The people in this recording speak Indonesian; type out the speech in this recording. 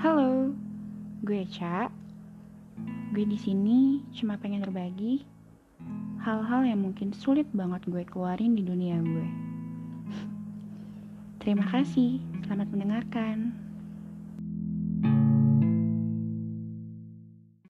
Halo, gue Ca. Gue di sini cuma pengen berbagi hal-hal yang mungkin sulit banget gue keluarin di dunia gue. Terima kasih, selamat mendengarkan.